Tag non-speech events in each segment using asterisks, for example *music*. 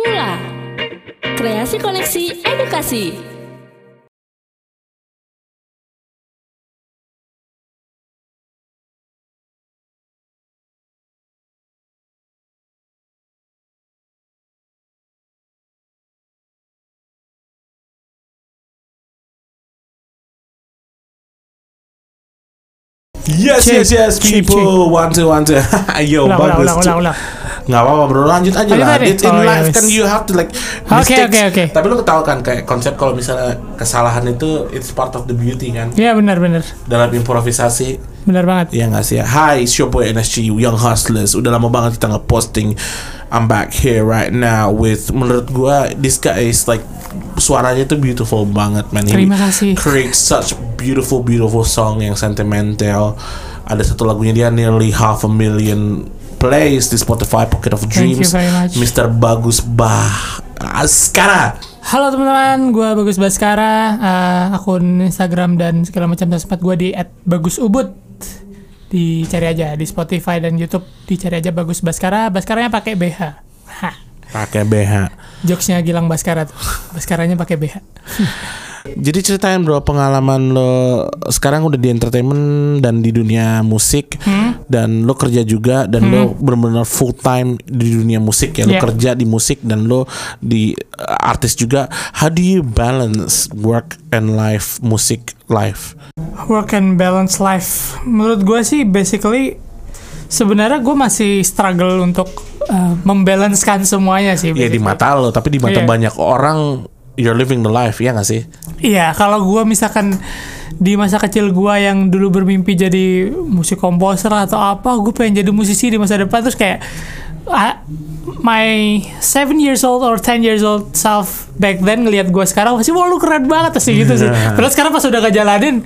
Mula Kreasi Koneksi Edukasi Yes, yes, yes, people. One, two, one, two. *laughs* Yo, Ulang, bagus. ulang, Cik. ulang, ulang. Nggak apa-apa bro, lanjut aja Lanjut lah. aja. It's in Oh, life yes. kan you have to like Oke, oke, oke. Tapi lu tahu kan kayak konsep kalau misalnya kesalahan itu it's part of the beauty kan Iya benar benar dalam improvisasi. benar banget. Ya nggak sih ya. Hi, it's your boy NSG Young Hustlers. Udah lama banget kita ngeposting. I'm back here right now with menurut gua this guy is like suaranya tuh beautiful banget man. He Terima kasih. Create such beautiful beautiful song yang sentimental. Ada satu lagunya dia nearly half a million plays di Spotify Pocket of Dreams. Mr. Bagus Bah Askara. Halo teman-teman, gue Bagus Baskara, eh, akun Instagram dan segala macam sosmed gue di @bagusubud. Dicari aja di Spotify dan YouTube, dicari aja Bagus Baskara. Baskaranya pakai BH. Pakai BH. jokesnya Gilang Baskara tuh. Baskaranya pakai BH. *laughs* Jadi ceritain bro pengalaman lo sekarang udah di entertainment dan di dunia musik Hmm? dan lo kerja juga dan lo benar-benar full time di dunia musik ya lo Yeah. kerja di musik dan lo di uh, artis juga. How do you balance work and life musik life? Work and balance life. Menurut gue sih basically sebenarnya gue masih struggle untuk eh, membalancekan semuanya sih. Ya di mata lo tapi di mata Iya. banyak orang you're living the life ya gak sih? Iya, kalau gua misalkan di masa kecil gua yang dulu bermimpi jadi musik komposer atau apa, gue pengen jadi musisi di masa depan terus kayak ah, my seven years old or 10 years old self back then ngelihat gua sekarang masih wah lu keren banget sih gitu sih. *laughs* Terus sekarang pas udah ngejalanin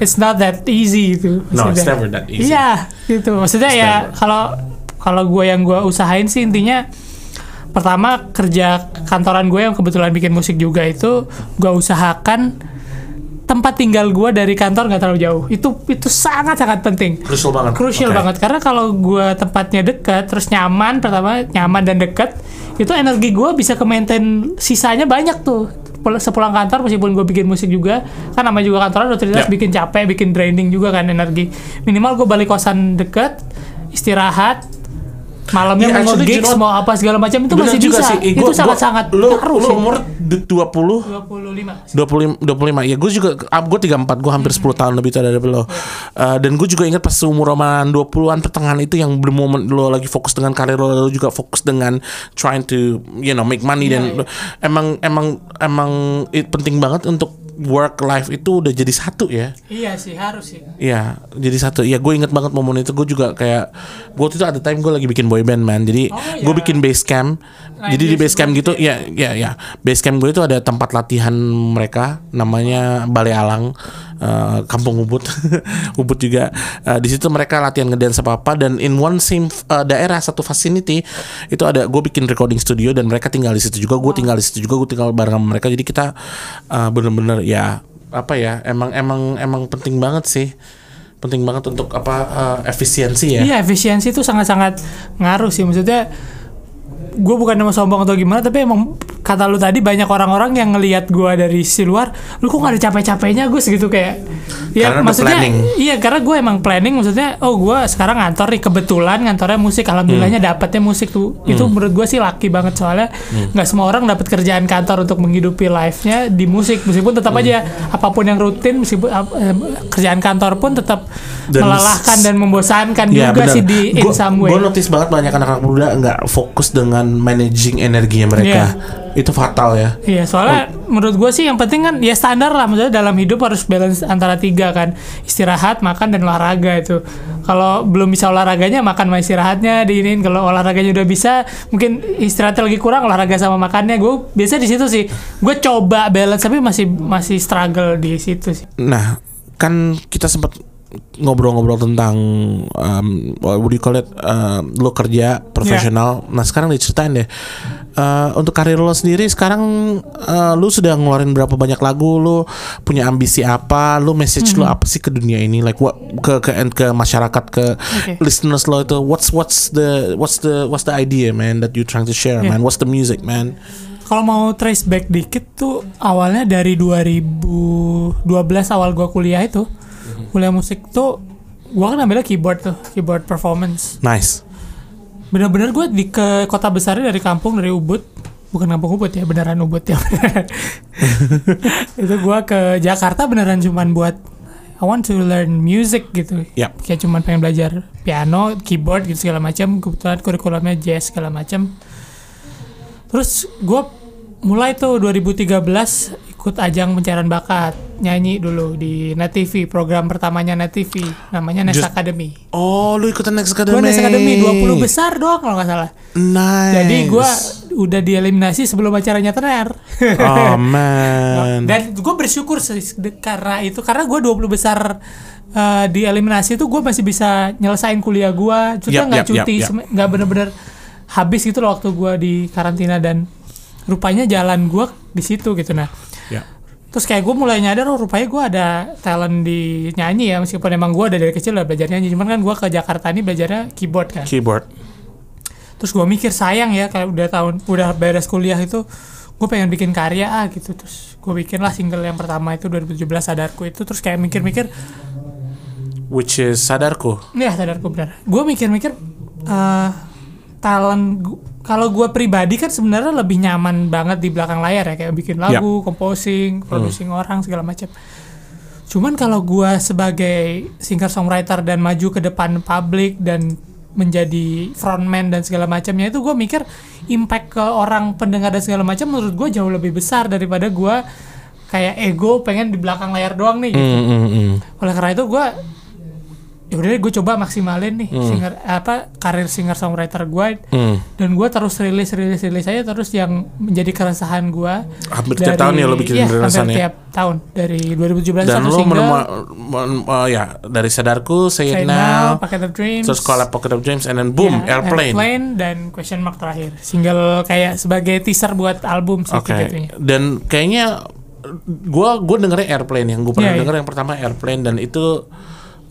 it's not that easy gitu. No, it's never that easy. Iya, gitu. Maksudnya It's ya kalau kalau gue yang gue usahain sih intinya pertama kerja kantoran gue yang kebetulan bikin musik juga itu gue usahakan tempat tinggal gue dari kantor nggak terlalu jauh itu itu sangat sangat penting Crucial banget. krusial Oke. banget karena kalau gue tempatnya dekat terus nyaman pertama nyaman dan dekat itu energi gue bisa ke maintain sisanya banyak tuh Pul- sepulang kantor meskipun gue bikin musik juga kan namanya juga kantoran rutinitas Ya. bikin capek bikin draining juga kan energi minimal gue balik kosan deket istirahat malamnya Iya, mau gigs you know, mau apa segala macam itu masih juga bisa. sih. Eh, itu gua- sangat gua- sangat lu, ngaruh lu sih. umur du- 20 25 25 25 ya gue juga gue 34 gue hampir 10 tahun lebih tua dari lo. Uh, dan gue juga ingat pas umur roman 20-an pertengahan itu yang bermomen lo lagi fokus dengan karir lo lo juga fokus dengan trying to you know make money dan lo- emang emang emang it, penting banget untuk work life itu udah jadi satu ya iya sih harus sih Iya, jadi satu. Iya, gue inget banget momen itu. Gue juga kayak, gue waktu itu ada time gue lagi bikin boy band man. Jadi Oh, iya. gue bikin base camp. Nah, jadi di base camp gitu, ya, ya, ya. Base camp gue itu ada tempat latihan mereka, namanya Balai Alang, eh, Kampung Ubud, *laughs* Ubud juga. Eh, di situ mereka latihan ngedance apa apa. Dan in one same eh, daerah satu vicinity itu ada gue bikin recording studio dan mereka tinggal di situ juga. Gue tinggal di situ juga. Gue tinggal bareng sama mereka. Jadi kita eh, bener-bener ya apa ya emang emang emang penting banget sih penting banget untuk apa eh, efisiensi ya. Iya efisiensi itu sangat-sangat ngaruh sih maksudnya gue bukan mau sombong atau gimana tapi emang kata lu tadi banyak orang-orang yang ngelihat gue dari sisi luar lu kok gak ada capek-capeknya gue segitu kayak ya Karena maksudnya iya karena gue emang planning maksudnya oh gue sekarang ngantor nih kebetulan ngantornya musik alhamdulillahnya Hmm. dapetnya musik tuh itu menurut gue sih laki banget soalnya nggak semua orang dapat kerjaan kantor untuk menghidupi life-nya di musik meskipun tetap Hmm. aja apa pun yang rutin meskipun ap- eh, kerjaan kantor pun tetap Dan melelahkan dan membosankan Ya, juga benar. sih di in Gua- some way. Gue notice banget banyak anak-anak muda nggak fokus dengan managing energinya mereka. Itu fatal ya. Iya, soalnya Oh. menurut gue sih yang penting kan ya standar lah, maksudnya dalam hidup harus balance antara tiga kan, istirahat, makan dan olahraga itu. Kalau belum bisa olahraganya, makan sama istirahatnya diinin. Kalau olahraganya udah bisa, mungkin istirahatnya lagi kurang, olahraga sama makannya. Gue biasa di situ sih. Gue coba balance tapi masih masih struggle di situ sih. Nah, kan kita sempat ngobrol-ngobrol tentang um, what do you call it uh, lo kerja profesional. Nah sekarang diceritain deh uh, untuk karir lo sendiri sekarang uh, lo sudah ngeluarin berapa banyak lagu, lo punya ambisi apa, lo message lo apa sih ke dunia ini, like what ke ke ke masyarakat ke Okay. listeners lo itu what's what's the what's the what's the idea man that you trying to share Yeah. man, what's the music man? Kalau mau trace back dikit tuh awalnya dari 2012 awal gua kuliah itu. Kuliah musik tuh gua kan ambilnya keyboard tuh, keyboard performance. Nice. Bener-bener gue di ke kota besarnya dari kampung dari Ubud. Bukan kampung Ubud ya, beneran Ubud ya. *laughs* itu gua ke Jakarta beneran cuman buat I want to learn music gitu. Yap. Kayak cuman pengen belajar piano, keyboard gitu segala macam. Kebetulan kurikulumnya jazz segala macam. Terus gue mulai tuh 2013 ikut ajang pencarian bakat nyanyi dulu di Net TV program pertamanya Net TV namanya Next Just- Academy. Oh, lu ikutan Next Academy. Next Academy 20 besar doang kalau nggak salah. Nice. Jadi gue udah dieliminasi sebelum acaranya tenar. Oh man. Dan gue bersyukur karena itu karena gue 20 besar eh, dieliminasi itu gue masih bisa nyelesain kuliah gue. Cuma nggak yap, cuti, yap. sem- nggak bener-bener habis gitu loh waktu gue di karantina dan rupanya jalan gue di situ gitu nah. Ya. Terus kayak gue mulai nyadar oh rupanya gue ada talent di nyanyi ya meskipun emang gue ada dari kecil udah belajar nyanyi cuman kan gue ke Jakarta ini belajarnya keyboard kan. Keyboard. Terus gue mikir sayang ya kalau udah tahun udah beres kuliah itu gue pengen bikin karya ah gitu terus gue bikin lah single yang pertama itu 2017 sadarku itu terus kayak mikir-mikir Which is sadarku. ya sadarku benar gue mikir-mikir eh talent kalau gue pribadi kan sebenarnya lebih nyaman banget di belakang layar ya kayak bikin lagu, composing, producing orang segala macam. Cuman kalau gue sebagai singer songwriter dan maju ke depan publik dan menjadi frontman dan segala macamnya itu gue mikir impact ke orang pendengar dan segala macam menurut gue jauh lebih besar daripada gue kayak ego pengen di belakang layar doang nih gitu. Mm, mm, mm. Oleh karena itu gue ya udah gue coba maksimalin nih singer apa karir singer songwriter gue Hmm. dan gue terus rilis rilis rilis aja terus yang menjadi keresahan gue Hampir tiap tahun ya lo bikin iya, rilisan hampir ya? tiap tahun dari 2017 Dan satu lo single menemukan uh, ya dari sadarku, say, Say it now, Pocket of Dreams terus call up Pocket of Dreams, and then boom, ya, airplane. dan Question Mark terakhir single kayak sebagai teaser buat album sih Oke. jatuhnya. Dan kayaknya gua gua dengernya airplane yang gue pernah Iya, iya. denger yang pertama airplane dan itu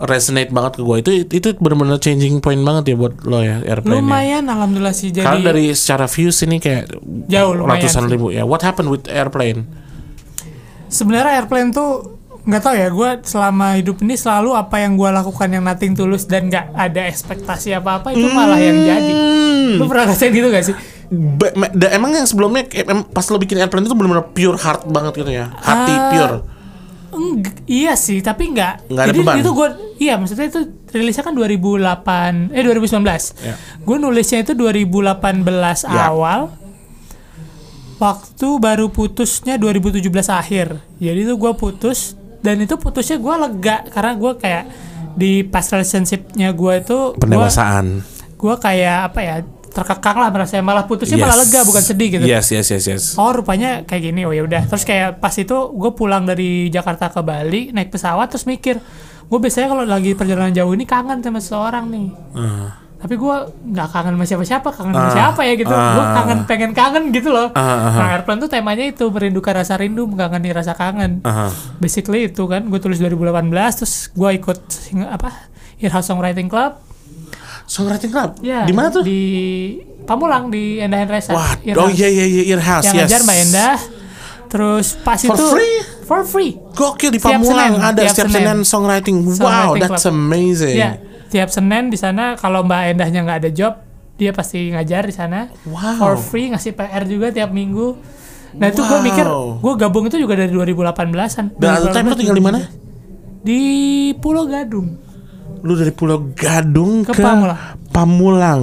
resonate banget ke gue itu itu benar-benar changing point banget ya buat lo ya airplane. lumayan alhamdulillah sih jadi Karena dari secara views ini kayak Jauh, ratusan sih. ribu ya. What happened with airplane? sebenarnya airplane tuh nggak tahu ya gue selama hidup ini selalu apa yang gue lakukan yang nothing tulus dan nggak ada ekspektasi apa apa itu malah yang jadi lu pernah ngerasain gitu gak sih me- da- emang yang sebelumnya em- pas lo bikin airplane itu benar-benar pure heart banget gitu ya. Hati Ah, pure. Eng- iya sih tapi nggak Nggak ada jadi beban. itu gue iya maksudnya itu rilisnya kan 2008 eh 2019 Ya. gue nulisnya itu 2018 Ya. awal waktu baru putusnya 2017 akhir jadi itu gue putus dan itu putusnya gue lega karena gue kayak di past relationshipnya gue itu Pendewasaan. gue kayak apa ya terkekang lah merasa malah putusnya malah Yes. lega bukan sedih gitu Yes, yes, yes, yes. oh rupanya kayak gini oh ya udah terus kayak pas itu gue pulang dari Jakarta ke Bali naik pesawat terus mikir gue biasanya kalau lagi perjalanan jauh ini kangen sama seseorang nih tapi gue nggak kangen sama siapa-siapa kangen sama Ah. siapa ya gitu gue Ah. kangen pengen kangen gitu loh Ah, ah, nah airplane tuh temanya itu merindukan rasa rindu mengkangeni rasa kangen Aha. basically itu kan gue tulis 2018 terus gue ikut apa Earhouse Songwriting Club Songwriting Club. ya Di mana tuh? di Pamulang di Endah Hendresa Wah, oh iya iya iya Earhouse, yang yes. ngajar Mbak Endah terus pas For itu free? For free Gokil di Pamulang Senin, ada tiap setiap Senin. Senin songwriting. Wow, Songwriting that's Club. amazing. ya tiap Senin di sana kalau Mbak Endahnya nggak ada job dia pasti ngajar di sana Wow. for free ngasih PR juga tiap minggu nah itu gue mikir gue gabung itu juga dari 2018an Dan the time lu tinggal di mana? di Pulau Gadung Lu dari Pulau Gadung Ke ke, Pamulang. Pamulang.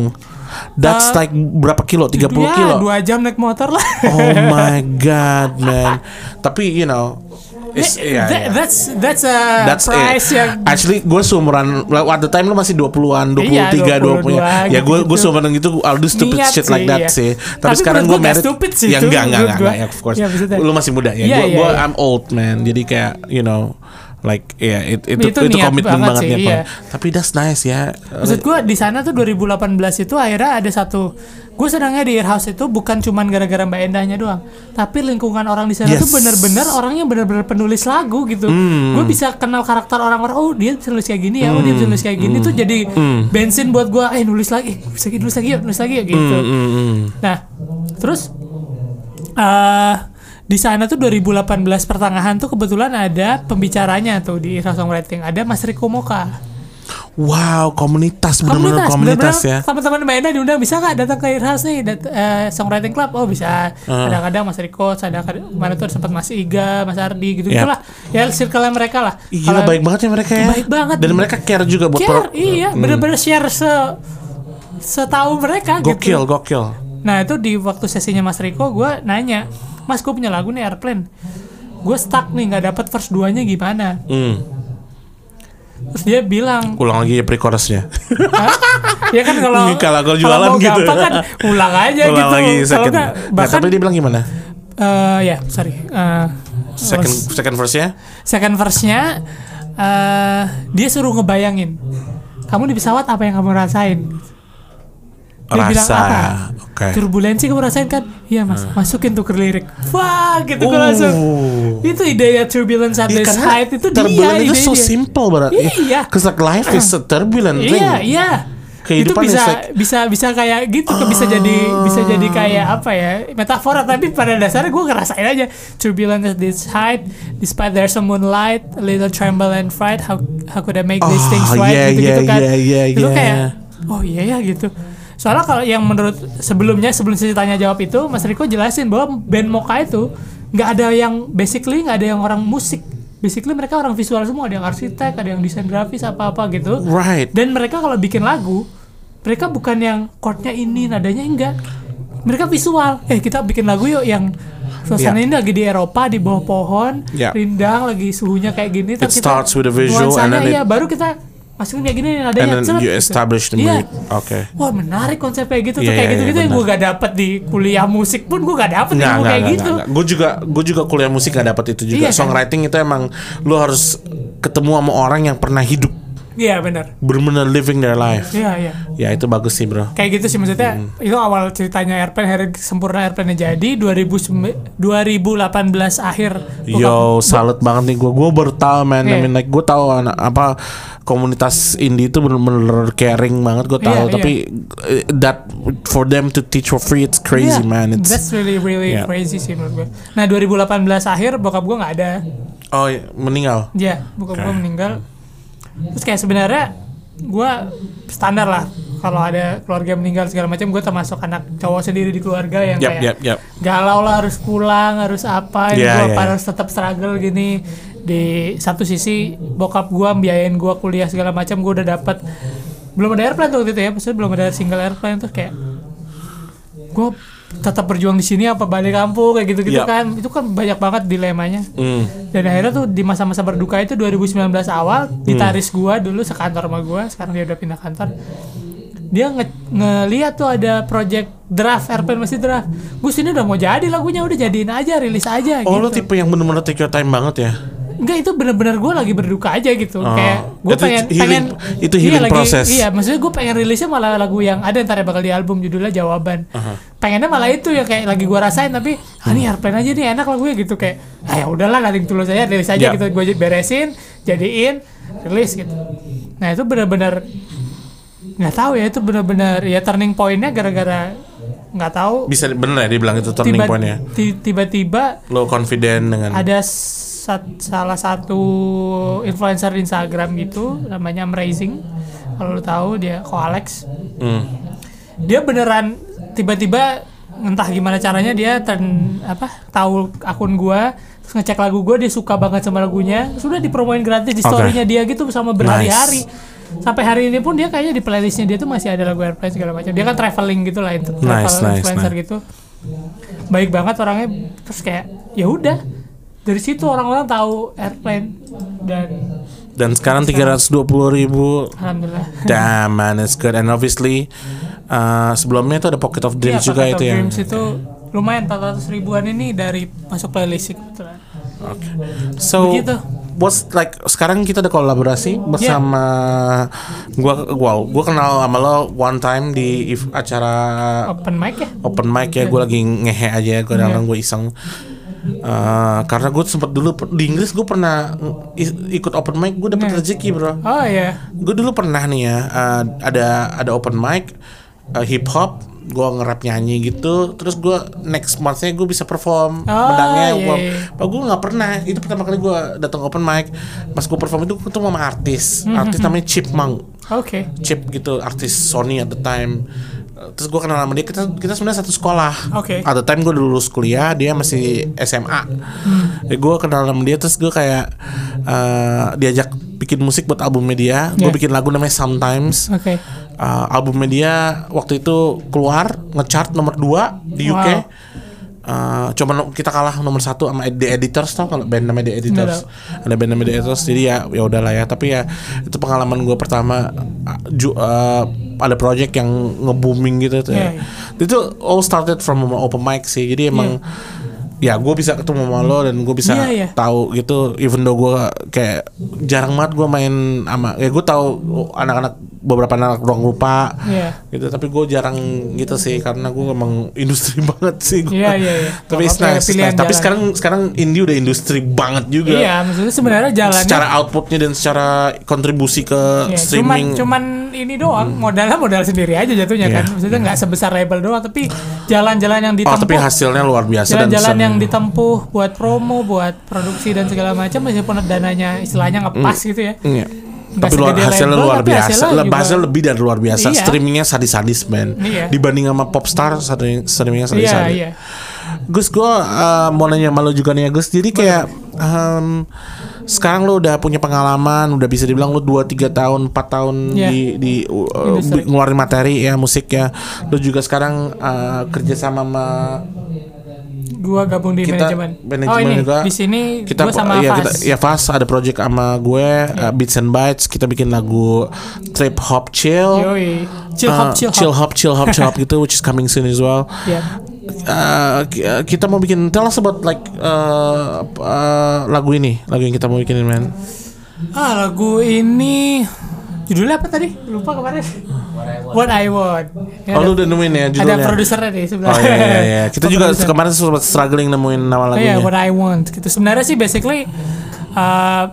That's Uh, like berapa kilo? 30 ya, kilo. dua jam naik motor lah Oh my *laughs* god, man. Tapi you know, it's, yeah, That- yeah. that's that's a That's price it. yang Actually gue seumuran at the time lu masih 20-an, 23, Iya, 20 ya. Ya gue gue gitu-gitu. seumuran gitu I'll do stupid Niat shit sih, like that iya. sih. Tapi, Tapi sekarang gue married. stupid sih ya enggak enggak enggak, enggak, of course. Iya, maksudnya. lu masih muda ya. Iya, gue iya, gue iya. I'm old man. Jadi kayak you know like ya it- itu Itu itu, komitmen banget banget sih, niat iya. banget. tapi that's nice ya Maksud gue di sana tuh 2018 itu akhirnya ada satu gue senangnya di Earhouse itu bukan cuman gara-gara Mbak Endahnya doang, tapi lingkungan orang di sana Yes. tuh bener-bener orangnya bener-bener penulis lagu gitu. Hmm. Gue bisa kenal karakter orang-orang. Oh dia bisa nulis kayak gini ya. Oh dia bisa nulis kayak gini tuh jadi bensin buat gue. Eh nulis lagi, nulis lagi, nulis lagi yuk, nulis lagi yuk gitu. Hmm, hmm, hmm. Nah terus eh di sana tuh 2018 pertengahan tuh kebetulan ada pembicaranya tuh di Earhouse Songwriting. Ada Mas Riko Moka. Wow komunitas bener-bener komunitas, ya Teman-teman Mbak diundang bisa nggak datang ke Irhas nih dat- eh, songwriting club? Oh bisa. Ah. Kadang-kadang Mas Riko, ada kemarin tuh sempat Mas Iga, Mas Ardi gitu Yap. gitulah. Ya circle mereka lah. Kalau- baik banget ya mereka ya Baik banget. dan mereka care juga buat Care, iya, bener-bener share se setahu mereka gokil gitu. gokil Nah itu di waktu sesinya Mas Riko gue nanya, Mas gue punya lagu nih Airplane. Gue stuck nih nggak dapet verse 2 nya gimana? hmm. Terus dia bilang, ulang lagi ya pre-chorusnya ya kan kalau *laughs* Kalau jualan mau gitu. gampang kan ulang aja ulang gitu. lagi Kalau second. nggak, nah, bahkan tapi dia bilang gimana? Eh, ya sorry. Eh, second second verse-nya? Second verse-nya eh, dia suruh ngebayangin kamu di pesawat apa yang kamu rasain? Dia bilang rasa apa? oke Turbulensi kamu rasain kan? Iya mas, masukin tuh ke lirik. Wah gitu gue Oh. langsung. Itu idenya turbulence at Ya, this height itu dia turbulent itu so simple berarti. Iya. Cause like life is a turbulent thing. Iya, iya. Itu Kehidupan bisa is like- bisa bisa kayak gitu, bisa jadi bisa jadi kayak apa ya metafora tapi pada dasarnya gue ngerasain aja turbulence at this height, despite there's some moonlight, a little tremble and fright, how how could I make these things right yeah, gitu gitu yeah, kan? yeah, yeah, itu yeah. kayak oh iya ya gitu. Soalnya kalau yang menurut sebelumnya sebelum saya tanya jawab itu Mas Riko jelasin bahwa band Moka itu nggak ada yang basically nggak ada yang orang musik. Basically mereka orang visual semua, ada yang arsitek, ada yang desain grafis apa-apa gitu. Right. Dan mereka kalau bikin lagu, mereka bukan yang chordnya ini, nadanya enggak. Mereka visual. Eh kita bikin lagu yuk yang suasana Yeah. ini lagi di Eropa di bawah pohon, Yeah. rindang, lagi suhunya kayak gini. It starts with a visual and then it- iya, baru kita masukin kayak gini nadanya. then ceret, you gitu. establish the Iya. mood. Oke. Wah menarik konsepnya gitu Iya, tuh kayak iya, gitu-gitu iya, yang gue gak dapet di kuliah musik pun gue gak dapet Nggak, ilmu nggak, kayak nggak, gitu. Gue juga, gue juga kuliah musik gak dapat itu juga. Iya, kan? Songwriting itu emang lu harus ketemu sama orang yang pernah hidup, Iya benar. bener-bener living their life. Iya iya. Ya itu bagus sih bro. Kayak gitu sih maksudnya Hmm. itu awal ceritanya airplane akhirnya sempurna airplane jadi 2009 2018 akhir Yo, salut banget nih gue. Gue baru tahu man. I Iya. mean like gue tahu anak apa komunitas indie itu bener-bener caring banget. Gue tahu. Iya, Tapi eh, that for them to teach for free, it's crazy Iya, man. It's that's really really Yeah. crazy sih menurut gue. Nah 2018 akhir bokap gue nggak ada, oh iya, meninggal. ya bokap Oke. gue meninggal. Terus kayak sebenarnya gue standar lah. Kalau ada keluarga meninggal segala macam gue termasuk anak cowok sendiri di keluarga yang Yap, kayak yap, yap. galau lah harus pulang harus apa. Iya, gue iya, harus tetap struggle gini. Di satu sisi bokap gue biayain gue kuliah segala macam gue udah dapat belum ada airplane tuh waktu itu ya maksudnya belum ada single airplane terus kayak gue tetap berjuang di sini apa balik kampung kayak gitu gitu Yap. kan itu kan banyak banget dilemanya Hmm. dan akhirnya tuh di masa-masa berduka itu 2019 awal Hmm. gitaris gua dulu sekantor sama gua sekarang dia udah pindah kantor dia nge ngeliat tuh ada project draft airplane masih draft gue sini udah mau jadi lagunya udah jadiin aja rilis aja Oh lo gitu tipe yang bener-bener take your time banget ya? Enggak itu bener-bener gue lagi berduka aja gitu Oh. kayak gue pengen healing- pengen itu healing iya, lagi- process. iya maksudnya gue pengen rilisnya malah lagu yang ada ntar ya bakal di album judulnya jawaban pengennya malah itu ya kayak lagi gue rasain tapi ah ini airplane aja nih enak lagunya gitu kayak ah ya udahlah nanti tulus aja rilis aja Ya. gitu gue beresin jadiin rilis gitu nah itu bener-bener nggak tahu ya itu bener-bener ya turning pointnya gara-gara nggak tahu Bisa bener ya dibilang itu turning tiba- pointnya. ti- tiba-tiba Lo confident dengan ada sat- salah satu influencer di Instagram gitu namanya Amazing kalau lu tahu dia ko Alex. Hmm. dia beneran tiba-tiba entah gimana caranya dia turn apa tahu akun gua terus ngecek lagu gua dia suka banget sama lagunya. Sudah dipromoin gratis di storynya dia gitu sama berhari-hari. Sampai hari ini pun dia kayaknya di playlistnya dia tuh masih ada lagu airplane segala macam. Dia kan traveling gitu lah itu travel Nice, nice, influencer nice. gitu. Baik banget orangnya terus kayak ya udah dari situ orang-orang tahu airplane. Dan dan sekarang 320 ribu. Alhamdulillah. Damn man, it's good. And obviously uh, sebelumnya itu ada Pocket of Dreams Iya, juga Pocket itu of ya. Dreams itu lumayan 400 ribuan ini dari masuk playlist kebetulan. So begitu. was like sekarang kita ada kolaborasi bersama gua gua gua kenal sama lo one time di if- acara Open mic ya? open mic ya gue lagi ngehe aja gue dalam gue iseng Eh, karena gue sempet dulu di Inggris gue pernah ikut open mic gue dapet rezeki bro Oh iya. gue dulu pernah nih ya eh, ada ada open mic eh, hip hop gue nge-rap nyanyi gitu terus gue next monthnya gue bisa perform Oh, menangnya iya, gua, iya. Gue nggak pernah itu pertama kali gue datang open mic pas gue perform itu ketemu sama artis Hmm, artis namanya Chipmunk Oke. Chip gitu artis Sony at the time Uh, terus gue kenal sama dia kita kita sebenarnya satu sekolah. Oke. at the time gue lulus kuliah dia masih SMA Ya, gue kenal sama dia terus gue kayak uh, diajak bikin musik buat album media. Gue Yeah. bikin lagu namanya Sometimes. Oke. Uh, album media waktu itu keluar ngechart nomor 2 di UK Wow. Uh, cuma kita kalah nomor satu sama The Editors tau kalau band namanya The Editors. Ada band namanya The Editors jadi ya ya udahlah ya. Tapi ya itu pengalaman gue pertama uh, ju- uh, ada project yang nge-booming gitu tuh Iya, iya. itu all started from open mic sih jadi emang ya gue bisa ketemu sama lo dan gue bisa Iya, iya. tahu gitu even though gue kayak jarang banget gue main sama ya gue tahu anak-anak beberapa anak ruang lupa Iya. gitu tapi gue jarang gitu sih karena gue emang *laughs* industri banget sih gua. Iya, iya, iya. tapi nice, nice. tapi jalan. sekarang sekarang indie udah industri banget juga Iya, maksudnya sebenarnya jalannya secara outputnya dan secara kontribusi ke cuman streaming Hmm. cuman ini doang. Modalnya modal sendiri aja jatuhnya Iya. kan. Maksudnya nggak sebesar label doang tapi jalan-jalan yang oh ditempuh tapi hasilnya luar biasa dan jalan-jalan yang ditempuh buat promo buat produksi dan segala macam meskipun dananya istilahnya ngepas gitu ya. Iya. Nggak tapi luar, hasilnya label, luar tapi biasa. hasilnya juga- hasilnya lebih dari luar biasa. Iya. streamingnya sadis-sadis man Iya. dibanding sama popstar streaming- streamingnya iya sadis-sadis. iya Gus gue uh, mau nanya sama lo juga nih ya Gus. Jadi kayak um, Sekarang lo udah punya pengalaman Udah bisa dibilang lo 2-3 tahun 4 tahun Iya. di, di uh, ngeluarin materi ya musik ya. Lo juga sekarang uh, kerja sama sama gua gabung di kita manajemen. manajemen oh ini juga. di sini kita gua sama ya Fas. kita ya Fas ada project sama gue uh, Beats and Bites kita bikin lagu Trip Hop Chill. Yoi. chill hop Uh, chill hop. chill hop chill hop chill *laughs* hop gitu which is coming soon as well. Iya. Uh, ki- kita mau bikin tell us about like uh, uh, lagu ini lagu yang kita mau bikinin man. Ah lagu ini judulnya apa tadi? Lupa kemarin. What I Want. Ya, oh ada- lu udah nemuin ya ada judulnya produsernya di sebelah. Oh iya iya, iya. *laughs* kita juga kemarin sempat struggling nemuin nama Oh iya, lagunya. What I want gitu. Sebenarnya sih basically uh,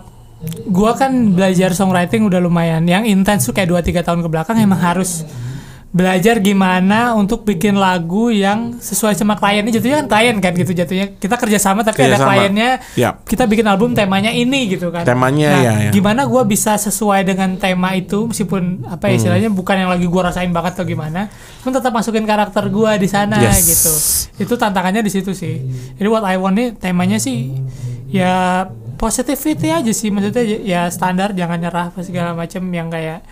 gua kan belajar songwriting udah lumayan. Yang intens tuh kayak 2 3 tahun ke belakang emang harus belajar gimana untuk bikin lagu yang sesuai sama kliennya jatuhnya kan klien kan gitu jatuhnya kita kerja sama tapi ada Kerjasama. kliennya Yap. kita bikin album temanya ini gitu kan Temanya, nah, ya, ya. gimana gua bisa sesuai dengan tema itu meskipun apa ya Hmm. istilahnya bukan yang lagi gua rasain banget atau gimana pun tetap masukin karakter gua di sana Yes. gitu itu tantangannya di situ sih jadi what I want nih temanya sih ya positivity aja sih maksudnya ya standar jangan nyerah segala macam yang kayak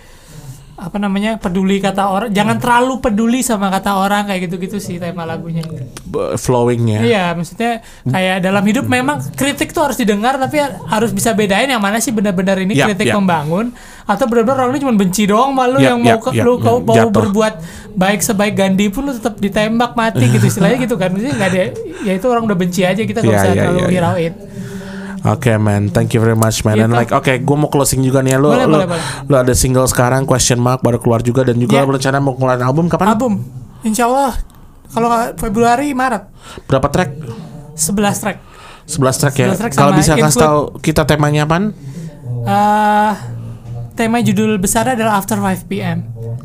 apa namanya peduli kata orang jangan terlalu peduli sama kata orang kayak gitu-gitu sih tema lagunya flowingnya iya maksudnya kayak dalam hidup memang kritik tuh harus didengar tapi harus bisa bedain yang mana sih benar-benar ini Yap, kritik yap. membangun atau benar-benar orang ini cuma benci doang malu Yap, yang mau yap, ke, yap, lu kau mau jatuh. berbuat baik sebaik Gandhi pun lu tetap ditembak mati gitu istilahnya gitu kan maksudnya nggak ada ya itu orang udah benci aja kita nggak Iya, usah iya, terlalu iya, iya. Oke man, thank you very much man. And Gitu. like, oke, gue mau closing juga nih. ya. Lu, Boleh, lu, boleh, boleh. lu ada single sekarang, question mark baru keluar juga dan juga Yeah. berencana mau ngeluarin album kapan? album Insya Allah kalau Februari Maret Berapa track? 11 track 11 track ya. 11 track Kalau bisa kasih tahu kita temanya apaan? Eh, tema judul besar adalah After 5 PM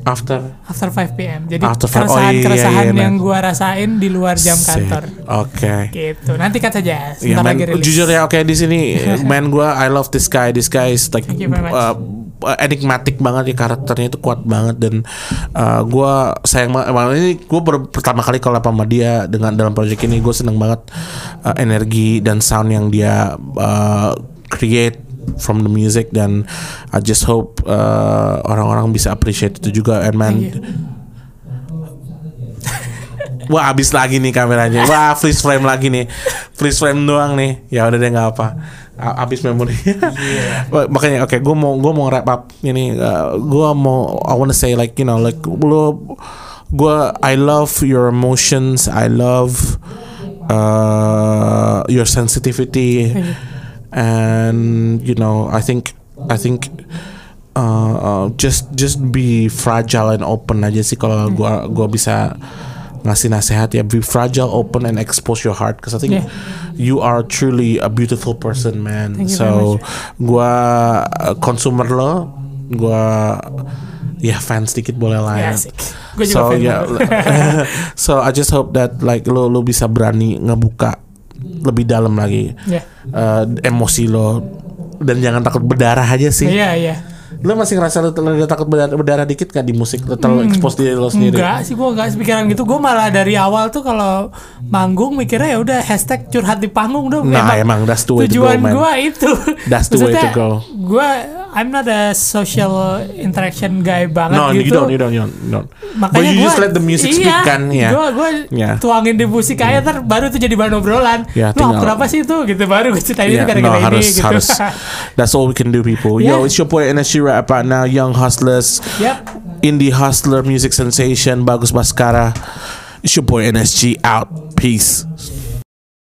After. After 5 PM jadi After five- oh, keresahan iya, keresahan iya, yang man. gua rasain di luar jam Sick. kantor. Oke. gitu. Nantikan saja. Ya sebentar man, lagi rilis. jujur ya oke di sini *laughs* man gue I love this guy. This guy is like uh, enigmatic banget ya karakternya itu kuat banget dan uh, gue sayang banget ini gue pertama kali kalau sama dia dengan dalam project ini. Gue seneng banget uh, energi dan sound yang dia uh, create from the music dan I just hope uh, orang-orang bisa appreciate itu juga and man you. *laughs* Wah habis lagi nih kameranya. Wah freeze frame lagi nih. Freeze frame doang nih. Ya udah deh nggak apa. Habis memori. *laughs* Wah, Makanya oke, gue mau gue mau wrap up ini. gue mau I wanna say like you know like lo gue I love your emotions. I love uh, your sensitivity. And you know I think I think uh, uh, just just be fragile and open aja sih kalau gua gua bisa ngasih nasihat ya be fragile open and expose your heart because I think Yeah. you are truly a beautiful person man Thank so gua uh, consumer lo gua ya fans dikit boleh lah ya Ya, asik. Gue juga so fan yeah lu. *laughs* so I just hope that like lo lo bisa berani ngebuka lebih dalam lagi Ya. uh, emosi lo dan jangan takut berdarah aja sih Iya, iya. lo masih ngerasa lo, lo takut berdarah, berdarah dikit gak di musik lo terlalu expose diri lo sendiri Enggak sih gue enggak sepikiran gitu. Gue malah dari awal tuh kalau manggung mikirnya ya udah hashtag curhat di panggung dong. Nah, emang that's the way to go, tujuan gue itu. That's the way to go. Gue I'm not a social interaction guy banget no gitu. you don't you don't you don't, you don't. Makanya but you gua, just let the music speak iya, kan ya Gue gue Yeah. tuangin di musik aja ntar baru tuh jadi bahan obrolan. Ya, Lo tinggal- kenapa sih itu gitu baru gue ceritain Yeah, itu gara-gara no, harus, ini gitu. harus. That's all we can do, people. Yo, Yeah. it's your boy NSG Rap right now, Young Hustlers, Yep. Indie Hustler, Music Sensation, Bagus Baskara. It's your boy NSG out. Peace.